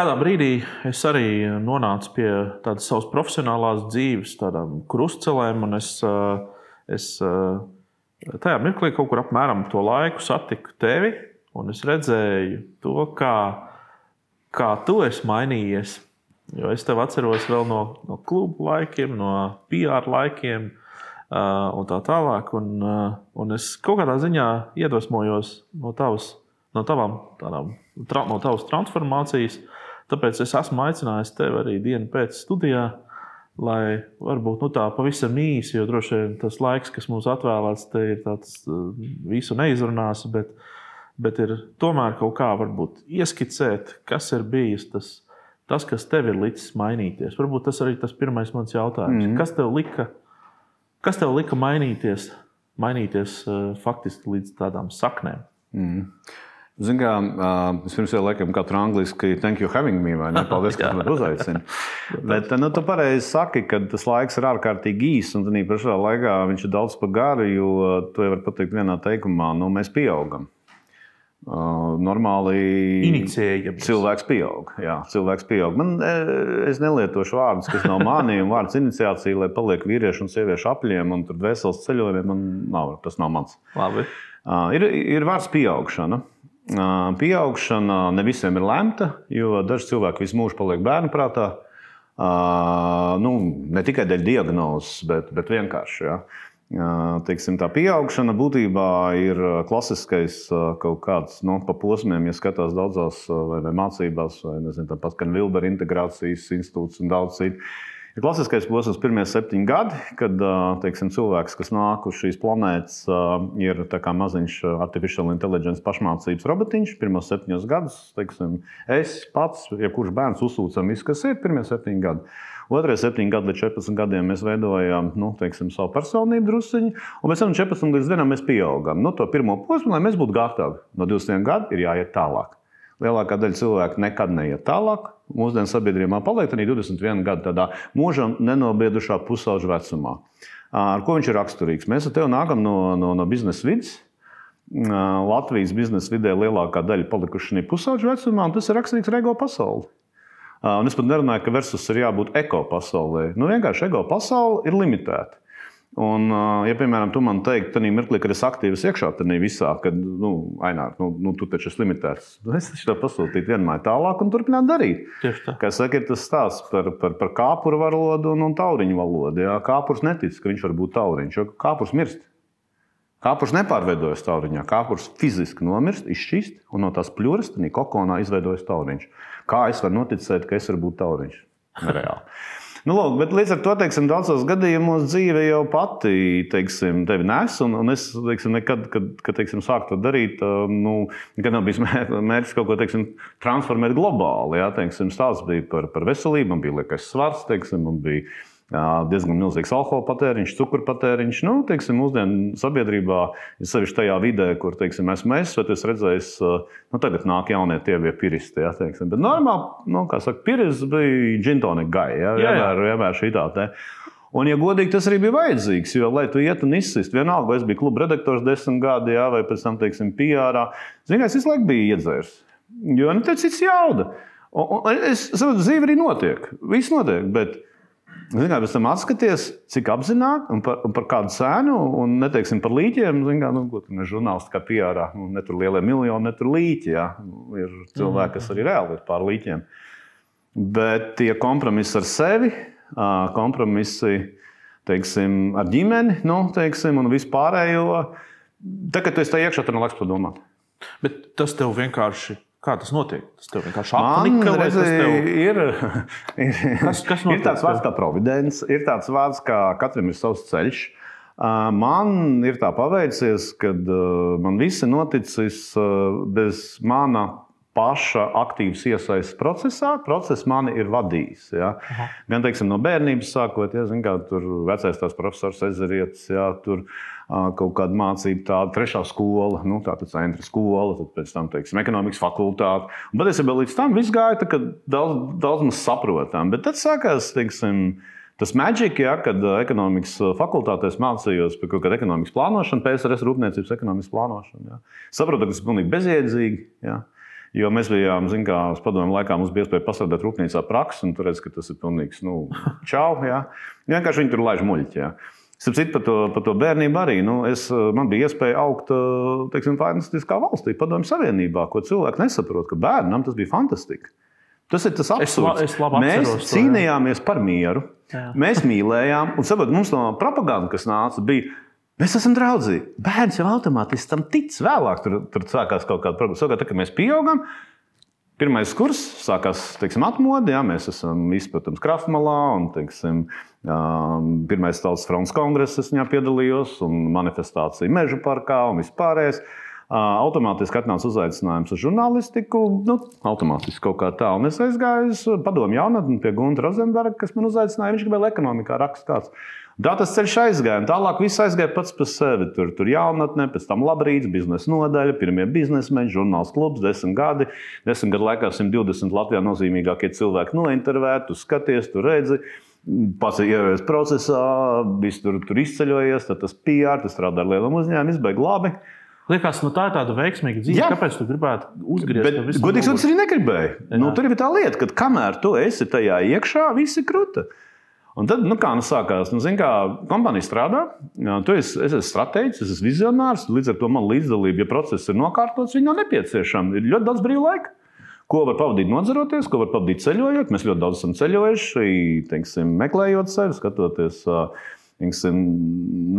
kādā brīdī es arī nonācu pie tādas savas profesionālās dzīves, tādām krustcelēm, un es, es tajā mirklī kaut kur apmēram to laiku satiku tevi, un es redzēju to, kā, kā tu esi mainījies. Jo es tevi atceros vēl no, no klubu laikiem, no PR laikiem. Uh, un tā tālāk. Un, uh, un es kaut kādā ziņā iedvesmojos no tavas, no tavām, tādām, tra, no tavas transformācijas. Tāpēc es esmu aicinājis tevi arī dienu pēc studijā, lai varbūt nu, tā pavisam īsi, jo droši vien tas laiks, kas mums atvēlēts, te ir tāds uh, visu neizrunās, bet, bet ir tomēr kaut kā varbūt ieskicēt, kas ir bijis tas tas, kas tev ir licis mainīties? Varbūt tas arī tas pirmais mans jautājums. Mm. Kas tev lika, kas tev lika mainīties, mainīties uh, faktiski līdz tādām saknēm? Mm. Ziniet, kā es pirms tam laikam katru angliski thank you having me, vai ne? Paldies, ka man uzaicini. Bet, nu, tu pareizi saki, ka tas laiks ir ārkārtīgi īss, un tādā pašā laikā viņš ir daudz par garu, jo to jau var pateikt vienā teikumā, nu, mēs pieaugam. Normāli Inicijējams. cilvēks pieaug. Jā, cilvēks pieaug. Man, es nelietošu vārdus, kas nav mani, un vārds iniciācija, lai paliek vīriešu un sieviešu apļiem un dvēseles ceļojumiem. Man nav, tas nav mans. Labi. Ir, ir vārds pieaugšana. Uh, pieaugšana ne visiem ir lemta, jo daži cilvēki visu mūžu paliek bērnu prātā. Uh, nu, ne tikai dēļ diagnozes, bet, bet vienkārši. Ja. Teiksim, tā pieaugšana būtībā ir klasiskais kaut kāds nu, pa posmiem, ja skatās daudzās vai, vai mācībās, vai nezinu, tāpat kā Vilbera integrācijas institūts un daudz citu. Ir klasiskais posms, pirmie septiņi gadi, kad teiksim, cilvēks, kas nāk uz šīs planētas, ir maziņš artificial intelligence pašmācības robotiņš. Pirmos septiņus gadus, teiksim, es pats, jebkurš bērns uzsūcam visu, kas ir pirmie septiņi gadi. Otrajā septiņi gadi līdz 14 gadiem mēs veidojām nu, teiksim, savu personību druskuļi, un pēc tam no 14 līdz 1 mēs pieaugām. Nu, to pirmo posmu, lai mēs būtu gatavi. No 20 gadiem ir jāiet tālāk. Lielākā daļa cilvēku nekad neiet tālāk. Mūsdienu sabiedrībā paliek arī 21 gadu tādā mūžam nenobiedušā pusauģa vecumā. Ar ko viņš ir raksturīgs? Mēs ar tevi nākam no, no, no biznesa vidas. Latvijas biznesa vidē lielākā daļa palikuši šajā pusauģa vecumā, un tas ir raksturīgs Rego pasaulē. Un es pat nerunāju, ka versus ir jābūt eko pasaulē. Nu, vienkārši eko pasaule ir limitēta. Un, ja, piemēram, tu man teiktu, tad mirklī, kad es aktīvi iekšā tajā visā, kad, nu, Ainār, nu, nu, tu taču esi limitēts. Es taču tev pasūtītu vienmēr tālāk un turpināt darīt. Tieši tā. Kā saka, ir tas stāsts par, par, par kāpuru valodu un, un tauriņu valodu. Jā. Kāpurs netic, ka viņš var būt tauriņš, jo kāpurs mirst. Kāpurs nepārveidojas tauriņā. Kāpurs fiziski nomirst, izšķist, un no tās pļuras, tad kokonā izveidojas tauriņš. Kā es varu noticēt, ka es varu būt tauriņš? Reāli. Nu, lūk, bet līdz ar to teiksim, daudzos gadījumos dzīve jau pati teiksim, tevi nes. Un, un es teiksim, nekad, kad, kad teiksim, sāku to darīt, nu, nekad nav bijis mērķis kaut ko teiksim, transformēt globāli. Jā, teiksim, stāsts bija par, par veselību, man bija liekas svars, teiksim, man bija diezgan milzīgs alkohola patēriņš, cukuru patēriņš. Nu, teiksim, mūsdienu sabiedrībā, ja sevišķi tajā vidē, kur teiksim, esmu es, es redzēju, nu, tagad nāk jaunie tievie piristi. Ja, teiksim. Bet normāli, nu, kā saka, piris bija džintonika gaja. Ja, vienmēr, vienmēr šī tā. Un, ja godīgi, tas arī bija vajadzīgs, jo, lai tu ietu un izsist, vienalga, vai es biju kluba redaktors desmit gadi, jā, vai pēc tam, teiksim, PR. Ziniet, es visu laiku biju iedzērs. Jo, nu, tas ir jauda. Un, un es saprotu, dzīve arī notiek. Viss notiek. Bet, Zināt, pēc tam atskaties, cik apzināti un par, un par kādu cenu, un neteiksim par līķiem. Zināt, nu, ko tur žurnālisti kā PR, nu, ne tur lielie miljoni, ne tur līķi. Ja. Ir cilvēki, kas arī reāli ir pār līķiem. Bet tie kompromisi ar sevi, kompromisi teiksim, ar ģimeni, nu, teiksim, un vispārējo. Tagad, tu esi tajā iekšā, tad nav laiks padomāt. Bet tas tev vienkārši Kā tas notiek? Tas tev vienkārši apnika, tas tev... ir? ir, kas, kas notiek, ir tāds vārds kā providence, ir tāds vārds, kā katram ir savs ceļš. Man ir tā paveicies, ka man viss ir noticis bez mana paša aktīvas iesaistas procesā. Process mani ir vadījis. Ja. Gan teiksim, no bērnības sākot, ja, zin, kā, tur vecais tās profesors Ezerietis. Ja, tur, kaut kāda mācība, tāda trešā skola, nu, tāda centra skola, tad pēc tam, teiksim, ekonomikas fakultāte. Un patiesībā līdz tam viss gāja daudz, daudz maz saprotam. Bet tad sākās, teiksim, Tas maģiks, ja, kad ekonomikas fakultātēs mācījos par kaut kādu ekonomikas plānošanu, PSRS rūpniecības ekonomikas plānošanu. Ja. Saprotu, ka tas ir pilnīgi bezjēdzīgi. Ja. Jo mēs bijām, zinām, kā uz padomu laikā mums bija iespēja pastrādāt rūpnīcā praksi, un tur redz, ka tas ir pilnīgs nu, čau. Jā. Vienkārši viņi tur laiž muļķi. Jā. Starp par to, par to bērnību arī. Nu, es, man bija iespēja augt teiksim, fantastiskā valstī, padomju savienībā, ko cilvēki nesaprot, ka bērnam tas bija fantastiski. Tas ir tas absurds. Es, la, es mēs atceros, cīnījāmies to, par mieru, jā. mēs mīlējām, un saprot, mums no propaganda, kas nāca, bija Mēs esam draugi. Bērns jau automātiski tam tic. Vēlāk tur, tur sākās kaut kāda problēma. Savukārt, kad mēs pieaugam, pirmais kurs sākās teiksim, atmodi. Jā, mēs esam izpratams Krafmalā un teiksim, pirmais tautas fronts kongress, es piedalījos, un manifestācija Meža parkā un vispārējais. Automātiski atnāca uzaicinājums uz žurnālistiku. Nu, automātiski kaut kā tā. Un es aizgāju uz padomu jaunatni pie Gunta Rozenberga, kas man uzaicināja. Viņš gribēja ekonomikā rakstīt. Tā tas ceļš aizgāja. Tālāk viss aizgāja pats par sevi. Tur tur jaunatnē, pēc tam labrīts, biznesa nodaļa, pirmie biznesmeņi, žurnāls klubs, desmit gadi. Desmit gadu laikā 120 Latvijā nozīmīgākie cilvēki nointervēti, tu skaties, tu redzi. Pats ievies procesā, viss tur, tur izceļojies, tad tas PR, tas strādā ar lieliem uzņēmumiem, izbeig labi. Liekas, nu tā ir tāda veiksmīga dzīve. Jā. Kāpēc tu gribētu uzgriezties? Godīgi sakot, es arī negribēju. Nu, tur ir tā lieta, ka kamēr tu esi tajā iekšā, viss ir krūta. Un tad, nu, kā nu sākās, nu, kā kompānija strādā, tu esi, es esmu stratēģis, es esmu vizionārs, līdz ar to man līdzdalība, ja process ir nokārtots, viņa nav nepieciešama. Ir ļoti daudz brīva laika. Ko var pavadīt nodzeroties, ko var pavadīt ceļojot. Mēs ļoti daudz esam ceļojuši, teiksim, meklējot sevi, skatoties uh, teiksim,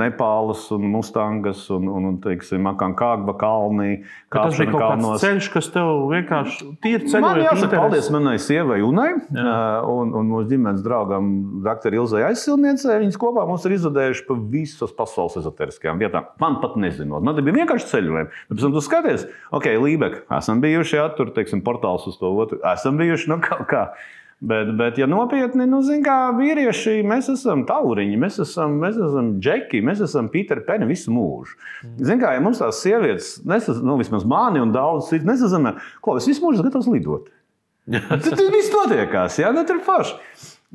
Nepālas un Mustangas un, un, un teiksim, Akankāgba kalnī. Tas bija kaut kalnos. kāds ceļš, kas tev vienkārši tīri ceļojot. Man jāsaka interesi. paldies manai sievai Unai Jā. un, un mūsu ģimenes draugam Dr. Ilzai aizsilniecei. Viņas kopā mums ir izudējuši pa visas pasaules ezoteriskajām vietām. Man pat nezinot. Man bija vienkārši ceļojumi. Pēc tam tu skaties, ok, Lībek, esam bijuši, jā, tur, teiksim, portāls uz to otru. Esam bijuši, nu kaut kā. Bet, bet, ja nopietni, nu, kā vīrieši, mēs esam tauriņi, mēs esam, mēs esam džeki, mēs esam Pīteri Peni visu mūžu. Mm. Ziniet, kā ja mums tās sievietes, nesas, nu, vismaz mani un daudz citu, nesasam, ko es visu mūžu esmu gatavs lidot. Tad tas viss notiekās, jā, nu, tur forši.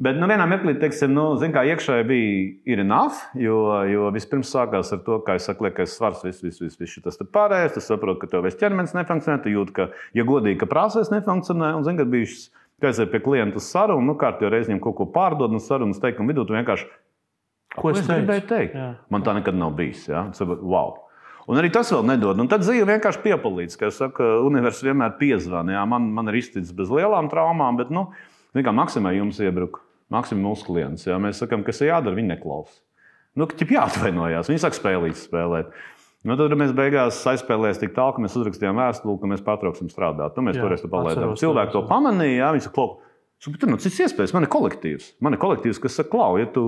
Bet nu, vienā mirklī, teiksim, nu, kā iekšēji bija enough, jo, jo vispirms sākās ar to, ka es saku, ka svars viss, viss, viss, viss tas ir pārējais. Tu saproti, ka tev viss ķermenis nefunkcionē, tu jūti, ka, ja godīgi, ka prāsais nefunkcionē, un zini, ka bijušas Kad es pie klienta sarunu, nu, kārtībā reizē viņam kaut ko pārdod, un sarunas teikumu vidū vienkārši. Ko es, es gribēju teikt? Jā. Man tā nekad nav bijis. Ja? Wow. Un arī tas vēl nedod. Un tad dzīve vienkārši piepalīdz. Kā jau saka, universitāte vienmēr piezvanīja. Man, man ir izticis bez lielām traumām, bet, nu, kā Maksimai jums iebruka, Maksimai mūsu klients. Ja? Mēs sakām, kas ir jādara, viņi neklausās. Nu, Ķip jāatvainojās. Viņi saka, spēlīt, spēlēt. Nu, tad mēs beigās aizspēlējāmies tik tālu, ka mēs uzrakstījām vēstuli, ka mēs pārtrauksim strādāt. Nu, mēs jā, toreiz to palaidām. Cilvēki to pamanīja, jā, viņi saka, Tur nu, cits iespējas. Man ir kolektīvs. Man ir kolektīvs, kas saka, klau, ja tu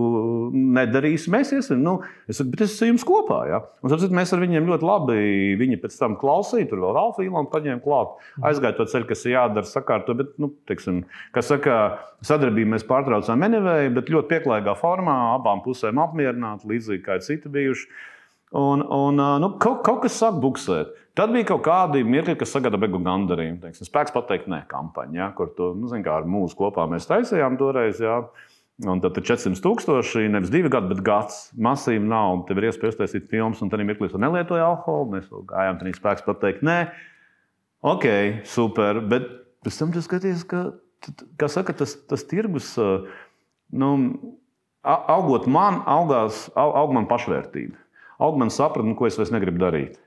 nedarīsi, mēs iesim. Nu, es saku, bet es esmu jums kopā. Ja? Un, sapcīt, mēs ar viņiem ļoti labi. Viņi pēc tam klausīja, tur vēl Ralfa Ilona paņēma klāt. Aizgāja to ceļu, kas ir jādara, sakārto. Bet, nu, teiksim, kas saka, sadarbību mēs pārtraucām Enevēju, bet ļoti pieklājīgā formā, abām pusēm apmierināti, līdzīgi kā citi bijuši. Un, un nu, kaut, kaut kas sāk buksēt. Tad bija kaut kādi mirkļi, kas sagada beigu gandarījumu. Spēks pateikt, nē, kampaņa, ja, kur to nu, zin, ar mūsu kopā mēs taisījām toreiz. Ja. Un tad ir 400 tūkstoši, nevis divi gadi, bet gads. Masīva nauda. Tev ir iespēja uztaisīt filmas, un tad mirklī tu nelietoji alkoholu. Mēs gājām, tad spēks pateikt, nē, ok, super. Bet pēc tam tu skaties, ka, kā saka, tas, tas tirgus, nu, augot man, augās, aug man pašvērtība aug man sapratni, ko es vairs negribu darīt.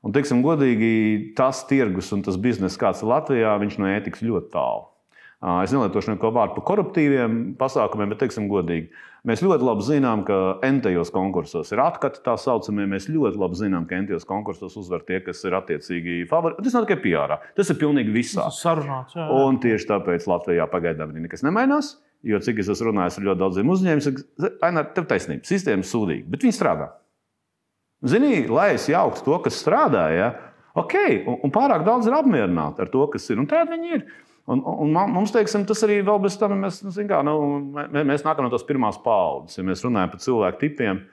Un, teiksim, godīgi, tas tirgus un tas bizness, kāds ir Latvijā, viņš no ētikas ļoti tālu. Es nelietošu neko vārdu par koruptīviem pasākumiem, bet, teiksim, godīgi, mēs ļoti labi zinām, ka entajos konkursos ir atkati tā saucamie. Mēs ļoti labi zinām, ka entajos konkursos uzvar tie, kas ir attiecīgi favorīti. Tas nav tikai PR, tas ir pilnīgi visā. Tas ir sarunāts. Jā, jā. Un tieši tāpēc Latvijā pagaidām nekas nemainās. Jo cik es esmu runājis ar ļoti daudziem uzņēmumiem, tev taisnība, sistēma sūdīga, bet viņi strādā. Zini, lai es jauktu to, kas strādā, ja? ok, un, un pārāk daudz ir apmierināti ar to, kas ir. Un tādi viņi ir. Un, un mums, teiksim, tas arī vēl bez tam, mēs, nu, kā, nu, mēs nākam no tās pirmās paudzes. Ja mēs runājam par cilvēku tipiem,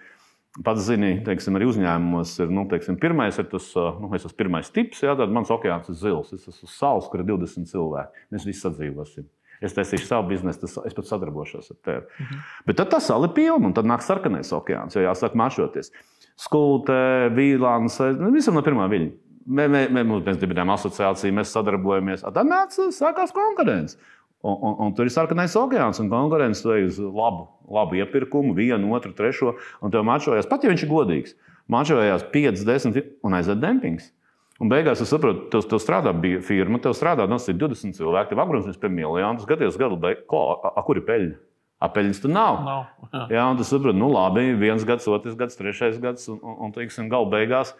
pats zini, teiksim, arī uzņēmumos ir, nu, teiksim, pirmais ir tas, nu, esmu pirmais tips, ja, tad mans okeāns ir zils. Es esmu saules, kur ir 20 cilvēki. Mēs visi sadzīvosim. Es taisīšu savu biznesu, es pat sadarbošos ar tevi. -hmm. Bet tad tas sali pilna, un tad nāk sarkanais okeāns, jo jāsāk mašoties. Skulte, Vīlāns, nu, visam no pirmā viļņa. Mē, mē, mē, mēs dibinājām asociāciju, mēs sadarbojamies. Tad nāca, sākās konkurence. Un, un, un tur ir sarkanais okeāns un konkurence uz labu, labu iepirkumu, vienu, otru, trešo. Un tev mačojās, pat ja viņš ir godīgs, mačojās 5, 10 un aiziet dempings. Un beigās es saprotu, tev, tev strādā bija firma, tev strādā no 20 cilvēku, tev apgrozījums pie miljonus, gadījos gadu beigās, kur ir peļņa? Apeļņas tur nav. Nav. Jā. Jā, un tas saprot, nu labi, viens gads, otrs gads, trešais gads, un, un, un teiksim, gala beigās.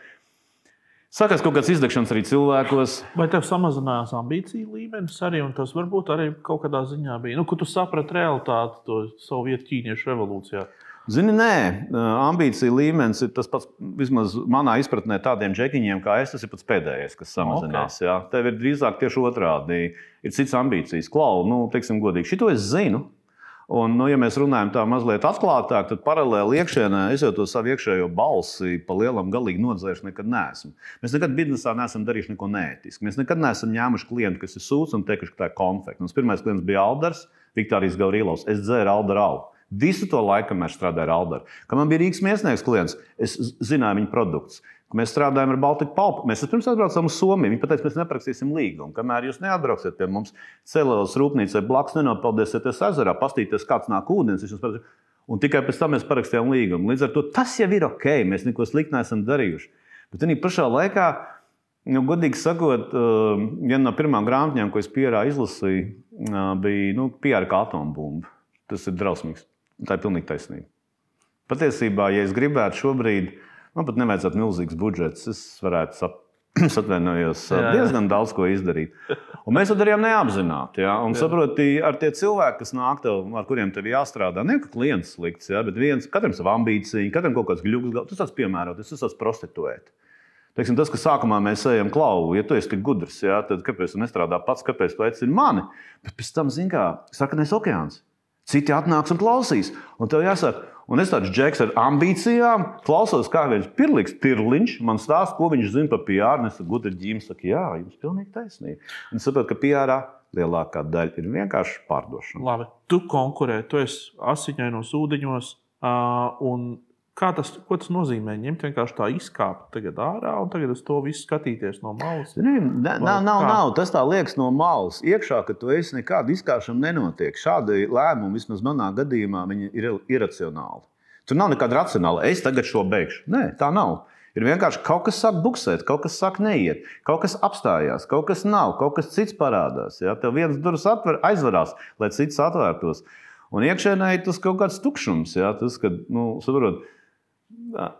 Sākās kaut kāds izdegšanas arī cilvēkos. Vai tev samazinājās ambīciju līmenis arī, un tas varbūt arī kaut kādā ziņā bija? Nu, kad tu saprati realitāti, to savu vietu ķīniešu revolūcijā. Zini, nē, ambīcija līmenis ir tas pats, vismaz manā izpratnē, tādiem džekiņiem kā es, tas ir pats pēdējais, kas samazinās. Okay. Jā. Tev ir drīzāk tieši otrādi. Ir cits ambīcijas. Klau, nu, teiksim, godīgi, šito es zinu. Un, nu, ja mēs runājam tā mazliet atklātāk, tad paralēli iekšienē es jau to savu iekšējo balsi pa lielam galīgi nodzēruši nekad neesmu. Mēs nekad biznesā neesam darījuši neko neētisku. Mēs nekad neesam ņēmuši klientu, kas ir sūds un teikuši, ka tā ir konfekta. Pirmais klients bija Alders, Viktārijas Gavrīlovs. Es dzēru Alderu alu. Visu to laiku mēs strādājām ar Alderu. Kad man bija Rīgas mēsnieks klients, es zināju viņa produktus. Mēs strādājam ar Baltiku Palpu. Mēs pirms atbraucām uz Somiju. Viņi teica, mēs neparakstīsim līgumu. Kamēr jūs neatbrauksiet pie mums, celēlas rūpnīcai blakus, nenopeldēsieties ezerā, pastīties, kāds nāk ūdens. Un tikai pēc tam mēs parakstījām līgumu. Līdz ar to tas jau ir ok. Mēs neko sliktu neesam darījuši. Bet arī pašā laikā, nu, godīgi sakot, uh, viena no pirmām grāmatām, ko es pierā izlasīju, uh, bija nu, pierā kā atombumba. Tas ir drausmīgs. Tā ir pilnīgi taisnība. Patiesībā, ja es gribētu šobrīd, Man pat nevajadzētu milzīgs budžets. Es varētu sap, atvainojos, jā, jā. diezgan daudz ko izdarīt. Un mēs to darījām neapzināti. Ja? Saproti, ar tie cilvēki, kas nāk, tev, ar kuriem tev jāstrādā, ne ka klients slikts, ja? bet viens, katram ir sava ambīcija, katram kaut kāds gluds, tas tas piemērots, tas tas prostituēts. Teiksim, tas, ka sākumā mēs ejam klauvu, ja tu esi tik gudrs, ja, tad kāpēc tu nestrādā pats, kāpēc tu aicini mani? Bet pēc tam, zini, kā sarkanais okeāns. Citi atnāks un klausīs. Un tev jāsaka, Un es tāds džeks ar ambīcijām, klausos, kā viens pirliks, tirliņš man stāsta, ko viņš zina par PR. Es saku, gudri ģīmi, saka, jā, jums pilnīgi taisnība. Un saprotu, ka PR lielākā daļa ir vienkārši pārdošana. Labi, tu konkurē, tu esi asiņainos ūdeņos. Uh, un Kā tas, tas nozīmē? Ņemt vienkārši tā izkāpt tagad ārā un tagad uz to visu skatīties no malas. Nē, nav, nav, nav. Tas tā liekas no malas. Iekšā, ka tu esi nekāda izkāpšana nenotiek. Šādi lēmumi, vismaz manā gadījumā, ir iracionāli. Tur nav nekāda racionāla. Es tagad šo beigšu. Nē, tā nav. Ir vienkārši kaut kas sāk buksēt, kaut kas sāk neiet, kaut kas apstājās, kaut kas nav, kaut kas cits parādās. Ja? Tev viens durvis atver, aizvarās, lai cits atvērtos. Un iekšēnē ir tas kaut kāds tukšums. Ja? Tas, kad, nu, saprot,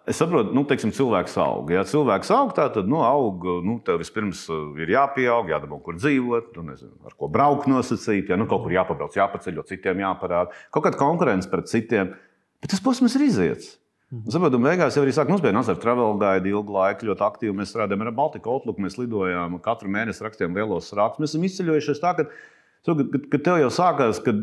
Es saprotu, nu, teiksim, cilvēks aug. Ja cilvēks aug, tā, tad nu, aug, nu, tev vispirms uh, ir jāpieaug, jādomā, kur dzīvot, nu, nezinu, ar ko braukt nosacīt, ja nu, kaut kur jāpabrauc, jāpaceļ, citiem jāparāda. Kaut kāda konkurence pret citiem. Bet tas posms ir iziets. Mhm. Saprotu, beigās jau arī sāk, mums bija Nazara Travel Guide ilgu laiku, ļoti aktīvi. Mēs strādājām ar Baltiku Outlook, mēs lidojām katru mēnesi, rakstījām lielos rakstus. Mēs esam izceļojušies tā, ka, ka, ka tev jau sākās, kad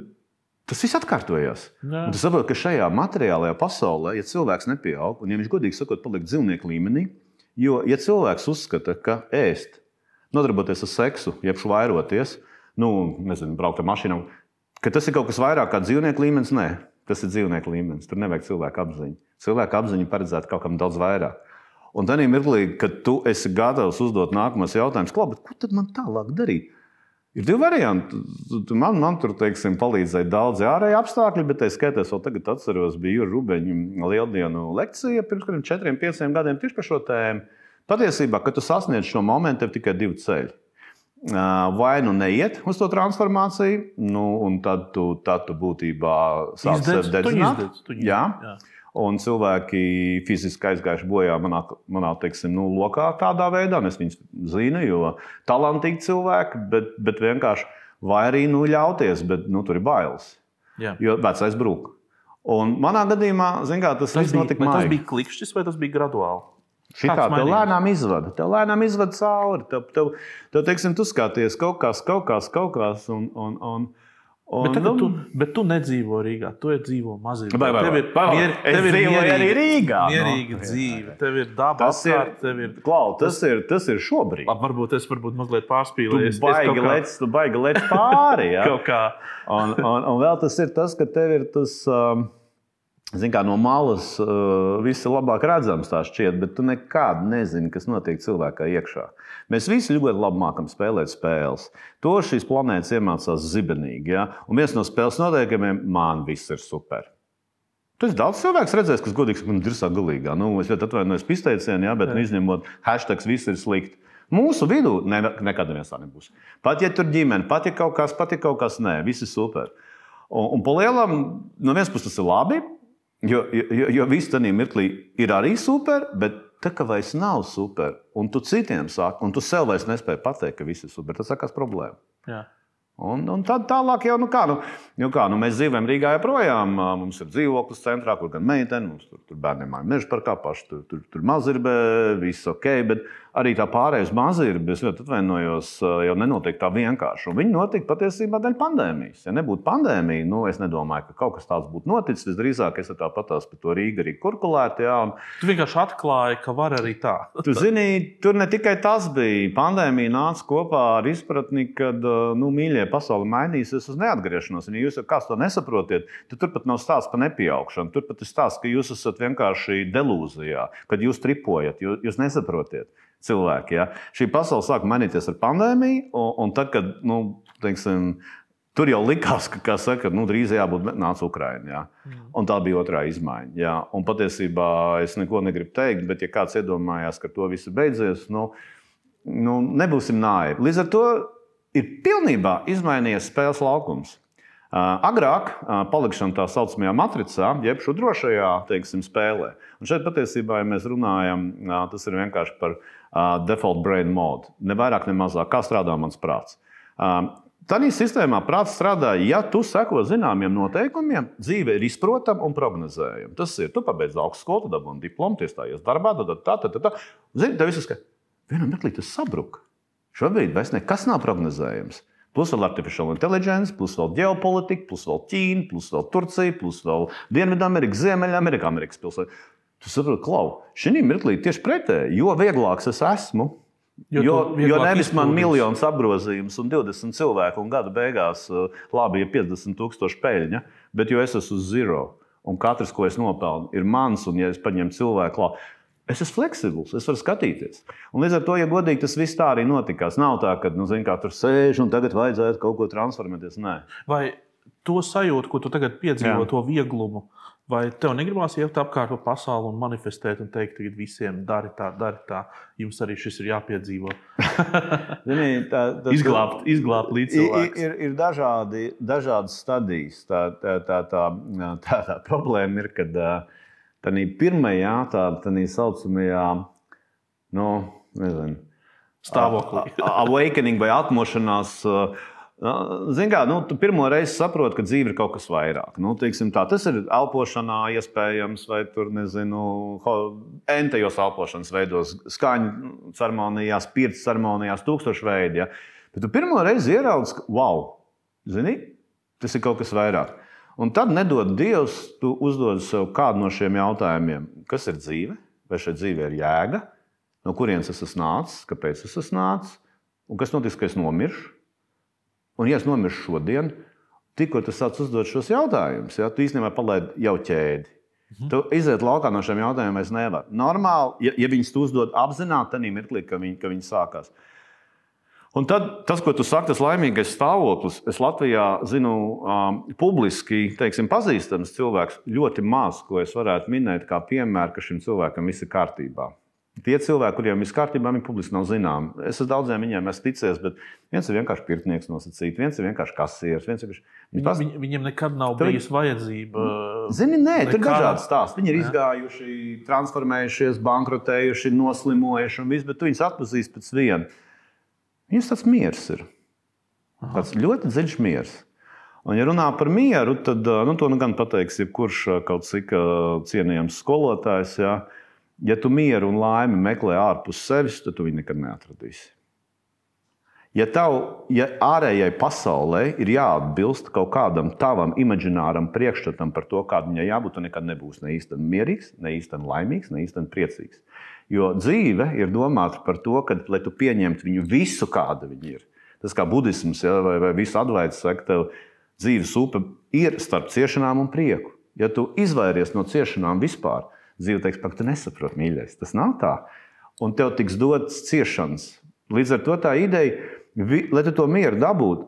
Tas viss atkārtojas. Tu saproti, ka šajā materiālajā pasaulē, ja cilvēks nepieaug, un ja viņš godīgi sakot, paliek dzīvnieku līmenī, jo, ja cilvēks uzskata, ka ēst, nodarboties ar seksu, jeb vairoties, nu, nezinu, braukt ar mašīnām, ka tas ir kaut kas vairāk kā dzīvnieku līmenis, nē, tas ir dzīvnieku līmenis. Tur nevajag cilvēku apziņu. Cilvēku apziņu paredzētu kaut kam daudz vairāk. Un tad kad tu esi gatavs uzdot nākamos jautājumus, ko tad man tālāk darīt? Ir divi varianti. Man, man tur teiksim, palīdzēja daudz ārēji apstākļi, bet es skaitos, vēl tagad atceros, bija Rubeņa lieldienu lekcija pirms kādiem četriem, pieciem gadiem tieši par šo tēmu. Patiesībā, kad tu sasniedz šo momentu, ir tikai divi ceļi. Vai nu neiet uz to transformāciju, nu, un tad tu, tad tu būtībā sāc sev dedzināt. Jā. Jā un cilvēki fiziski aizgājuši bojā manā, manā teiksim, nu, lokā tādā veidā. Es viņus zinu, jo talantīgi cilvēki, bet, bet vienkārši vai arī nu, ļauties, bet nu, tur ir bailes. Jā. Jo vecais brūk. Un manā gadījumā, kā, tas, tas, bija, tas bija klikšķis vai tas bija graduāli? Šitā tev lēnām izvada. Tev lēnām izvada cauri. Tev, tev, tev teiksim, tu skaties kaut kas, kaut kas, kaut kas. Un, un, un, Un, bet, tu, bet tu nedzīvo Rīgā, tu dzīvo mazliet. Vai. Tev ir, mier, tev ir mierīga, arī Rīgā. Mierīga no? dzīve, tev ir daba. Tas apkārt, ir, ir, klau, tas, ir, tas ir šobrīd. Labi, varbūt es varbūt mazliet pārspīlēju. Tu baigi, kā... lec, tu baigi lec pāri. Ja? Un, un, un vēl tas ir tas, ka tev ir tas. Um, Zin, kā, no malas uh, viss ir labāk redzams, tā šķiet, bet tu nekad nezini, kas notiek cilvēkā iekšā. Mēs visi ļoti labi mākam spēlēt spēles. To šīs planētas iemācās zibenīgi. Ja? Un viens no spēles noteikumiem man viss ir super. Tas daudz cilvēks redzēs, kas godīgi sakot, ir sagalīgā. Nu, es ļoti atvainojos par izteicienu, ja, bet nu, izņemot hashtag, viss ir slikti. Mūsu vidū ne, nekad tā nebūs. Pat ja tur ģimene, pat ja kaut kas, pat ja kaut kas nē, viss ir super. Un, un pa lielam, no vienas puses tas ir labi, Jo, jo, jo viss tajā mirklī ir arī super, bet tā kā vairs nav super, un tu citiem saki, un tu sev vairs nespēji pateikt, ka viss ir super, tas sākās problēma. Jā. Un, un tad tālāk jau, nu kā, nu, nu kā, nu mēs dzīvojam Rīgā joprojām. Mums ir dzīvoklis centrā, kur gan meitene, mums tur, tur bērniem māja meža parkā, paši tur, tur, tur mazirbē, viss ok. Bet arī tā pārējais mazirbe, es ļoti atvainojos, jau nenotiek tā vienkārši. Un viņi notika patiesībā dēļ pandēmijas. Ja nebūtu pandēmija, nu es nedomāju, ka kaut kas tāds būtu noticis. Visdrīzāk es tāpatās par to Rīgā arī kurkulētu. Jā, un... Tu vienkārši atklāji, ka var arī tā. tu zini, tur ne tikai tas bija. Pandēmija nāca kopā ar izpratni, ka, nu, mīļie, ja pasaule mainīsies uz neatgriešanos. Un, ja jūs kāds to nesaprotat, tad turpat nav stāsts par nepieaugšanu. Turpat ir stāsts, ka jūs esat vienkārši delūzijā, kad jūs tripojat, jūs, jūs nesaprotat cilvēki. Ja? Šī pasaule sāk mainīties ar pandēmiju, un, un tad, kad nu, teiksim, Tur jau likās, ka, saka, nu, drīz jābūt nāca Ukraiņā. Ja? Mm. Un tā bija otrā izmaiņa. Ja? Un patiesībā es neko negribu teikt, bet, ja kāds iedomājās, ka to visu beidzies, nu, nu, nebūsim naivi. Līdz ar to ir pilnībā izmainījies spēles laukums. Agrāk palikšana tā saucamajā matricā, jeb šo drošajā teiksim, spēlē. Un šeit patiesībā, ja mēs runājam, tas ir vienkārši par default brain mode. Ne vairāk, ne mazāk, kā strādā mans prāts. Tādā sistēmā prāts strādā, ja tu seko zināmiem noteikumiem, dzīve ir izprotama un prognozējama. Tas ir, tu pabeidz augstskolu, dabūji diplomu, iestājies darbā, tad tā, tā, tā. tā. Zini, tev viss ir skaidrs. Vienā mirklī tas sabruka. Šobrīd vairs nekas nav prognozējams. Plus vēl artificial intelligence, plus vēl ģeopolitika, plus vēl Ķīna, plus vēl Turcija, plus vēl Dienvidamerika, Ziemeļamerika, Amerikas pilsēta. Tu saproti, klau, šī mirklī tieši pretēji, jo vieglāks es esmu. Jo, jo, jo nevis man ir miljons apgrozījums un 20 cilvēku, un gada beigās uh, labi, ja 50 tūkstoši peļņa, bet jo es esmu uz zero. Un katrs, ko es nopelnu, ir mans, un ja es paņemu cilvēku, labi, Es esmu fleksibls, es varu skatīties. Un līdz ar to, ja godīgi, tas viss tā arī notikās. Nav tā, ka nu, zin, tur sēž un tagad vajadzētu kaut ko transformēties. Nē. Vai to sajūtu, ko tu tagad piedzīvo, Jā. to vieglumu, vai tev negribās iet apkārt pa pasauli un manifestēt un teikt, ka visiem dari tā, dari tā, jums arī šis ir jāpiedzīvo? Zini, tā, tas, izglābt, izglābt līdzcilvēks. Ir, ir, ir dažādi, dažādas stadijas. Tā, tā, tā, tā, tā, tā problēma ir, kad uh, tādā pirmajā, tādā saucamajā, nu, nezinu, stāvoklī. awakening vai atmošanās. Ziniet, kā nu, tu pirmo reizi saproti, ka dzīve ir kaut kas vairāk. Nu, tā, tas ir elpošanā, iespējams, vai tur, nezinu, entejos elpošanas veidos, skaņu ceremonijās, pirts ceremonijās, tūkstošu veidu. Ja? Bet tu pirmo reizi ieraudzīji, wow, zini, tas ir kaut kas vairāk. Un tad, nedod Dievs, tu uzdod sev kādu no šiem jautājumiem. Kas ir dzīve? Vai šai dzīvei ir jēga? No kurienes es esmu nācis? Kāpēc es esmu nācis? Un kas notiks, kad es nomiršu? Un, ja es nomiršu šodien, tikko tu sāc uzdot šos jautājumus, ja, tu īstenībā palaidi jau ķēdi. Mhm. Tu iziet laukā no šiem jautājumiem, es nevaru. Normāli, ja, ja viņus uzdod apzināti, tad mirklī, kad viņi, kad viņi sākās. Un tad tas, ko tu saki, tas laimīgais stāvoklis, es Latvijā zinu, um, publiski teiksim, pazīstams cilvēks, ļoti maz, ko es varētu minēt kā piemēru, ka šim cilvēkam viss ir kārtībā. Tie cilvēki, kuriem viss kārtībā, viņi publiski nav zināmi. Es ar daudziem viņiem esmu ticies, bet viens ir vienkārši pirtnieks nosacīts, viens ir vienkārši kasieris. Viens ir... Viņ, pas... Viņ, viņiem nekad nav Tev... bijusi vajadzība. Zini, nē, nekā... tur ir dažādi stāsti. Viņi ir jā. izgājuši, transformējušies, bankrotējuši, noslimojuši un viss, bet tu viņus atpazīsti pēc viena. Viņus tāds miers ir. Tāds ļoti dziļš miers. Un, ja runā par mieru, tad nu, to nu gan pateiks jebkurš kaut cik cienījams skolotājs. Ja, ja tu mieru un laimi meklē ārpus sevis, tad tu viņu nekad neatradīsi. Ja, tav, ja ārējai pasaulē ir jāatbilst kaut kādam tavam imagināram priekšstatam par to, kāda viņai jābūt, tad nekad nebūs ne īstenībā mierīgs, ne īstenībā laimīgs, ne īstenībā priecīgs. Jo dzīve ir domāta par to, ka, lai tu pieņemtu viņu visu, kāda viņa ir. Tas kā budisms ja, vai, vai visu atvaids saka, tev dzīves upe ir starp ciešanām un prieku. ja tu izvairies no ciešanām vispār, dzīve teiks, ka tu nesaproti, mīļais. Tas nav tā. Un tev tiks dotas ciešanas. Līdz ar to tā ideja, vi, lai tu to mieru dabūtu,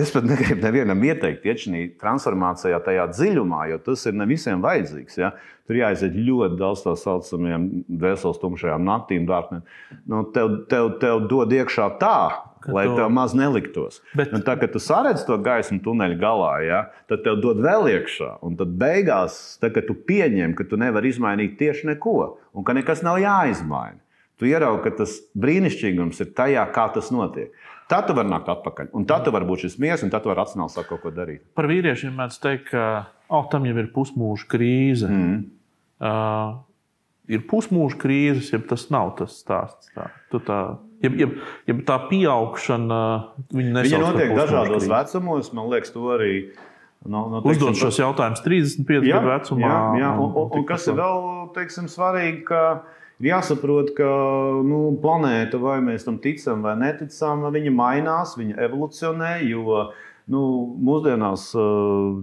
es pat negribu nevienam ieteikt, iet šajā transformācijā, tajā dziļumā, jo tas ir ne visiem vajadzīgs. Ja? Tur jāiziet ļoti daudz tā saucamajām dvēseles tumšajām naktīm, dārgnēm. Nu, tev, tev, tev dod iekšā tā, Kad lai to... tev maz neliktos. Bet... Un tā, kad tu saredz to gaismu tuneļa galā, ja, tad tev dod vēl iekšā. Un tad beigās, tad, kad tu pieņem, ka tu nevari izmainīt tieši neko, un ka nekas nav jāizmaina, tu ieraugi, ka tas brīnišķīgums ir tajā, kā tas notiek. Tad tu vari nākt atpakaļ, un tad tu vari būt šis miers, un tad tu vari racionāli sākt kaut ko darīt. Par vīriešiem mēdz teikt, ka oh, tam jau ir pusmūža krīze. Mm. Uh, ir pusmūža krīzes, ja tas nav tas stāsts. Tā. Tu tā Ja, ja, ja tā pieaugšana, viņa, viņa notiek dažādos vecumos, man liekas, to arī. No, no, teiksim, Uzdod šos jautājumus 35 jā, gadu vecumā. Jā, jā. Un, un, un kas ir vēl teiksim, svarīgi, ka ir jāsaprot, ka nu, planēta, vai mēs tam ticam vai neticam, viņa mainās, viņa evolucionē. Jo nu, mūsdienās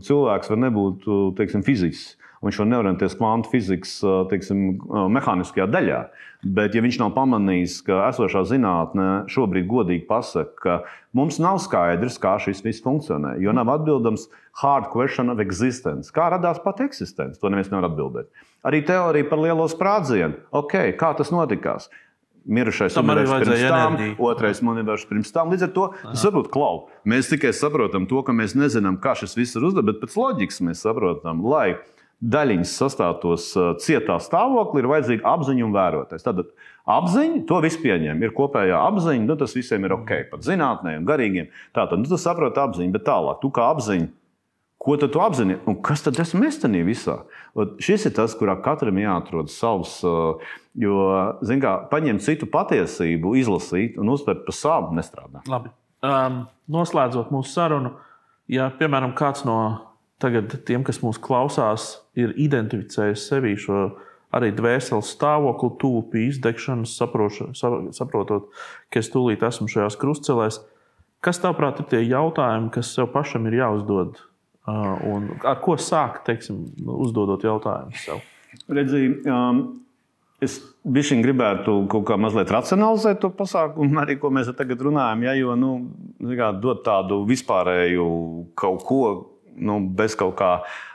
cilvēks var nebūt teiksim, fizisks. Viņš var neorientēties kvantu fizikas teiksim, mehāniskajā daļā. Bet, ja viņš nav pamanījis, ka esošā zinātnē šobrīd godīgi pasaka, ka mums nav skaidrs, kā šis viss funkcionē, jo nav atbildams hard question of existence. Kā radās pat eksistence? To neviens nevar atbildēt. Arī teorija par lielo sprādzienu. Okay, kā tas notikās? Mirušais universāls pirms tam, enerģiju. otrais universāls pirms tam. Līdz ar to varbūt klau. Mēs tikai saprotam to, ka mēs nezinām, kā šis viss ir uzdevis, bet pēc loģikas mēs saprotam, lai daļiņas sastāvtos cietā stāvoklī, ir vajadzīga apziņa un vērotājs. Tad apziņa, to viss pieņem. Ir kopējā apziņa, nu, tas visiem ir ok, pat zinātnē un garīgiem. Tātad nu, tu saproti apziņu, bet tālāk, tu kā apziņa. Ko tad tu apzinājies? Un kas tad esmu es tajā visā? Šis ir tas, kurā katram jāatrod savs. Jo, zināmā mērā, paņemt citu patiesību, izlasīt un uztvert par savu nestrādā. Labi. Um, noslēdzot mūsu sarunu, ja, piemēram, kāds no tagad tiem, kas mūs klausās, ir identificējis sevi šo arī dvēseles stāvokli, tuvu pie izdegšanas, saprotot, ka es tūlīt esmu šajās krustcelēs. Kas, tavuprāt, ir tie jautājumi, kas sev pašam ir jāuzdod? Un ar ko sākt, teiksim, uzdodot jautājumu sev? Redzīgi, um, es bišķiņ gribētu kaut kā mazliet racionalizēt to pasākumu, arī ko mēs tagad runājam. Ja, jo, nu, kā, dot tādu vispārēju kaut ko, nu, bez kaut kā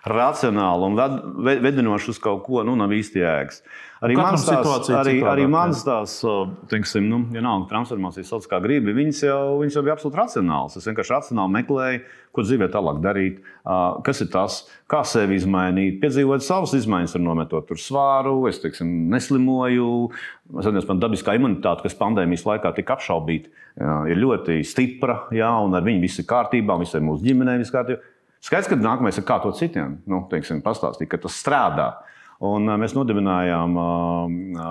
racionāla un ved, vedinoša uz kaut ko, nu, nav īsti jēgas. Arī mans tās, arī, arī mans tās, teiksim, nu, ja nav transformācijas sauc kā gribi, viņas jau, viņas jau bija absolūti racionāls. Es vienkārši racionāli meklēju, ko dzīvē tālāk darīt, kas ir tas, kā sevi izmainīt, piedzīvot savas izmaiņas, ar nometot tur svāru, es teiksim, neslimoju. Es atceros, man dabiskā imunitāte, kas pandēmijas laikā tika apšaubīta, ir ļoti stipra, jā, un ar viņu viss ir kārtībā, visai mūsu ģimenei viss kārtībā. Skaidrs, ka nākamais ir kā to citiem nu, teiksim, pastāstīt, ka tas strādā. Un mēs nodibinājām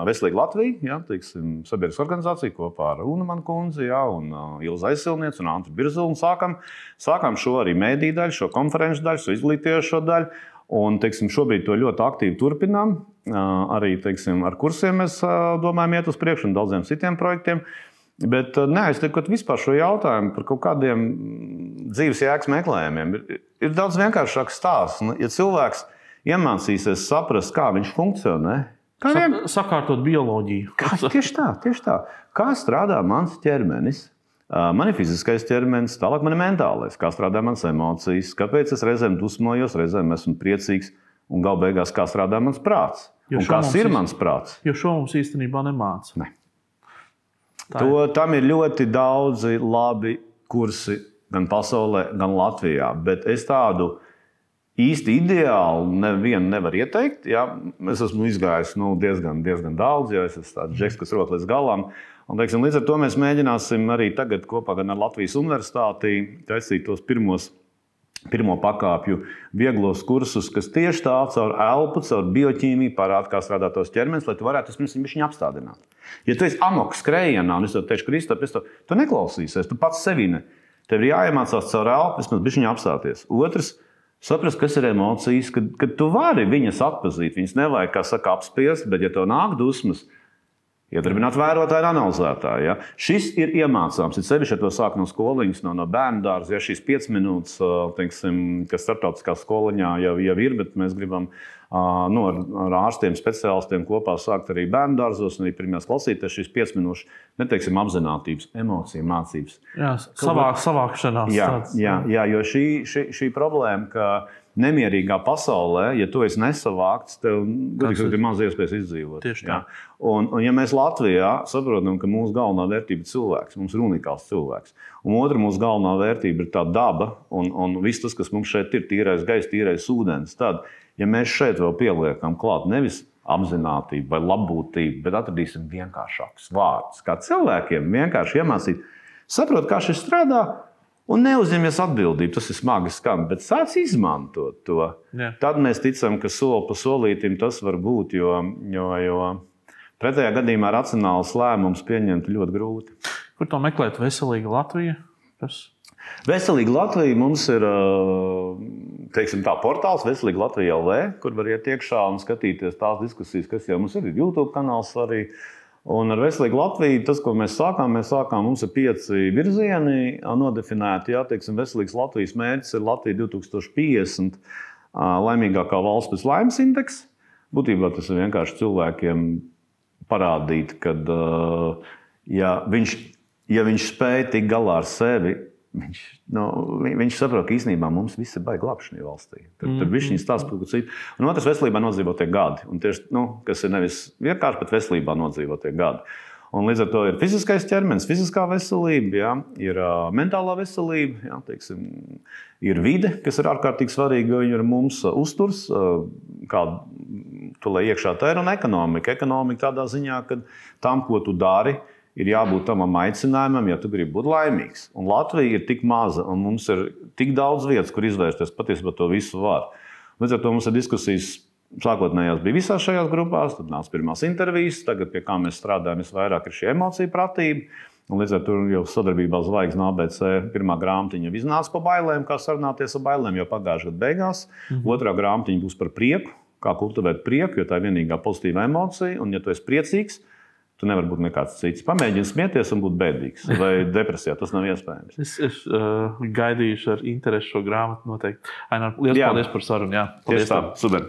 Veselīgu Latviju, ja, teiksim, sabiedrisku organizāciju kopā ar Unumu kundzi, ja, un Ilzu Aizsilnieci un Antru Birzulu. Sākām, sākām šo arī mēdīju daļu, šo konferenču daļu, šo izglītības daļu. Un, teiksim, šobrīd to ļoti aktīvi turpinām. Arī teiksim, ar kursiem mēs domājam, iet uz priekšu un daudziem citiem projektiem. Bet neaiztiekot vispār šo jautājumu par kaut kādiem dzīves jēgas meklējumiem, ir, ir daudz vienkāršāks stāsts. Nu, ja cilvēks iemācīsies saprast, kā viņš funkcionē, kā vien... sakārtot bioloģiju. Kā, tieši tā, tieši tā. Kā strādā mans ķermenis? Man ir fiziskais ķermenis, tālāk man ir mentālais, kā strādā manas emocijas, kāpēc es reizēm dusmojos, reizēm esmu priecīgs, un galu beigās kā strādā mans prāts. Kas ir mans prāts? Jo šo mums īstenībā nemāca. Ne. To, tam ir ļoti daudzi labi kursi gan pasaulē, gan Latvijā. Bet es tādu īsti ideālu nevienu nevaru ieteikt. Ja? Es esmu izgājis nu, diezgan, diezgan daudz, jo es esmu tāds džeks, kas rot līdz galam. Un, teiksim, līdz ar to mēs mēģināsim arī tagad kopā ar Latvijas Universitāti taisīt tos pirmos pirmo pakāpju vieglos kursus, kas tieši tā caur elpu, caur bioķīmiju parāda, kā strādā tos ķermenis, lai tu varētu pirms viņu apstādināt. Ja tu esi amok skrējienā, un es tev teikšu, Kristap, tu, tu neklausīsies, tu pats sevi ne. Tev ir jāiemācās caur elpu, vismaz bišķiņu apstāties. Otrs, saprast, kas ir emocijas, kad, kad tu vari viņas atpazīt. Viņas nevajag, kā saka, apspiest, bet ja tev nāk dusmas, Iedarbināt vērotāju, analizētāju. Ja. Šis ir iemācāms. Ir sevišķi, ja to sāk no skoliņas, no, no bērnu dārza. Ja šīs 5 minūtes, teiksim, kas starptautiskā skoliņā jau, jau ir, bet mēs gribam nu, ar, ar ārstiem, speciālistiem kopā sākt arī bērnu dārzos, arī pirmajās klasītēs šīs 5 minūtes, neteiksim, apziņotības, emociju mācības. Jā, savāk, savākšanās. Jā, jā, jā, jo šī, šī, šī problēma, ka nemierīgā pasaulē, ja tu esi nesavākts, tev gudīgi, ir maz iespējas izdzīvot. Tieši tā. Ja? Un, un, ja mēs Latvijā saprotam, ka mūsu galvenā vērtība ir cilvēks, mums ir unikāls cilvēks, un otra mūsu galvenā vērtība ir tā daba un, un viss tas, kas mums šeit ir, tīrais gaiss, tīrais ūdens, tad, ja mēs šeit vēl pieliekam klāt nevis apziņotību vai labbūtību, bet atradīsim vienkāršākus vārdus, kā cilvēkiem vienkārši iemācīt, saprot, kā šis strādā un neuzņemies atbildību. Tas ir smagi skan, bet sāc izmantot to. Jā. Tad mēs ticam, ka soli pa solītam tas var būt. Jo, jo, jo pretējā gadījumā racionāls lēmums pieņemt ļoti grūti. Kur to meklēt? Veselīga Latvija. Kas? Veselīga Latvija mums ir teiksim, tā, portāls Veselīga Latvija LV, kur var iet iekšā un skatīties tās diskusijas, kas jau mums ir. Ir YouTube kanāls arī. Uh, Un ar veselīgu Latviju tas, ko mēs sākām, mēs sākām, mums ir pieci virzieni nodefinēti. Jā, teiksim, veselīgs Latvijas mērķis ir Latvija 2050, laimīgākā valsts pēc laimes indeksa. Būtībā tas ir vienkārši cilvēkiem parādīt, ka ja viņš, ja viņš spēj tikt galā ar sevi, Viņš, nu, viņš saprot, ka īstenībā mums viss ir labi šajā valstī. Tad, mm. tad viņš viņu stāsta par ko citu. Un otrs, veselībā nodzīvotie gadi. Un tieši, nu, kas ir nevis vienkārši, bet veselībā nodzīvotie gadi. Un līdz ar to ir fiziskais ķermenis, fiziskā veselība, jā, ir uh, mentālā veselība, jā, teiksim, ir vide, kas ir ārkārtīgi svarīga, jo viņa ir mums uh, uzturs, uh, kāda tu lai iekšā tā ir, un ekonomika. Ekonomika tādā ziņā, ka tam, ko tu dari, uh, ir jābūt tam aicinājumam, ja tu gribi būt laimīgs. Un Latvija ir tik maza, un mums ir tik daudz vietas, kur izvērsties. Patiesībā to visu var. Līdz ar to mums ir diskusijas. Sākotnējās bija visās šajās grupās, tad nāca pirmās intervijas, tagad pie kā mēs strādājam, visvairāk ir šī emocija pratība. Un līdz ar to jau sadarbībā ar Zvaigznes ABC pirmā grāmatiņa jau iznāca par bailēm, kā sarunāties ar bailēm jau pagājušā gada beigās. -hmm. Otrā grāmatiņa būs par prieku, kā kultivēt prieku, jo tā ir vienīgā pozitīva emocija. Un, ja tu esi priecīgs, Tu nevari būt nekāds cits. Pamēģini smieties un būt bēdīgs. Vai depresijā tas nav iespējams. Es, es uh, gaidīšu ar interesi šo grāmatu noteikti. Ainar, liels Jā. paldies par sarunu. Jā, paldies. Tieši tā, super.